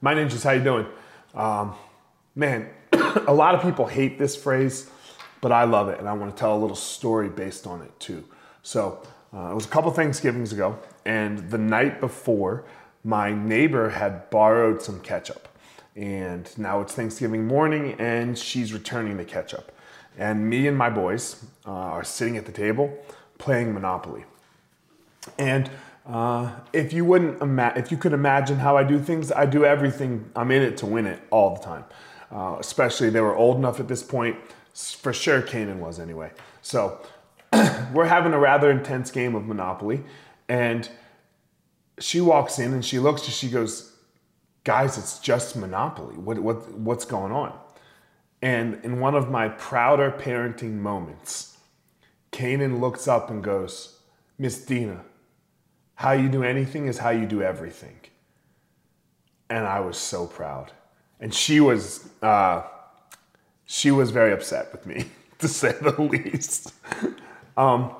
My ninjas, how you doing? Um, man, a lot of people hate this phrase, but I love it, and I want to tell a little story based on it too. So uh, it was a couple Thanksgivings ago, and the night before, my neighbor had borrowed some ketchup, and now it's Thanksgiving morning, and she's returning the ketchup, and me and my boys uh, are sitting at the table playing Monopoly, and uh, if you wouldn't ima- if you could imagine how I do things, I do everything. I'm in it to win it all the time. Uh, especially they were old enough at this point. For sure, Kanan was anyway. So we're having a rather intense game of Monopoly, and she walks in and she looks and she goes, "Guys, it's just Monopoly. What what what's going on?" And in one of my prouder parenting moments, Kanan looks up and goes, "Miss Dina." How you do anything is how you do everything. And I was so proud. And she was, uh, she was very upset with me, to say the least. um,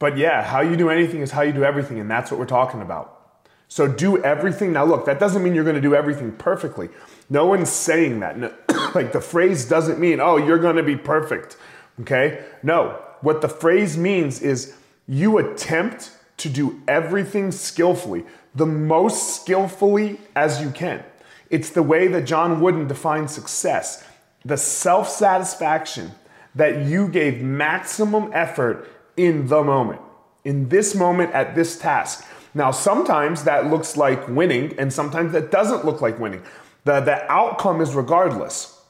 but yeah, how you do anything is how you do everything, and that's what we're talking about. So do everything. Now, look, that doesn't mean you're going to do everything perfectly. No one's saying that. No, like the phrase doesn't mean, oh, you're going to be perfect. Okay? No. What the phrase means is you attempt to do everything skillfully, the most skillfully as you can. It's the way that John Wooden defines success the self satisfaction that you gave maximum effort in the moment, in this moment at this task. Now, sometimes that looks like winning, and sometimes that doesn't look like winning. The, the outcome is regardless.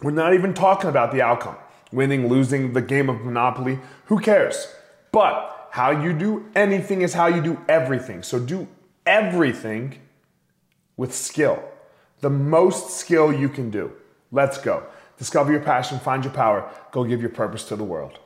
We're not even talking about the outcome winning, losing the game of Monopoly. Who cares? But how you do anything is how you do everything. So do everything with skill. The most skill you can do. Let's go. Discover your passion, find your power, go give your purpose to the world.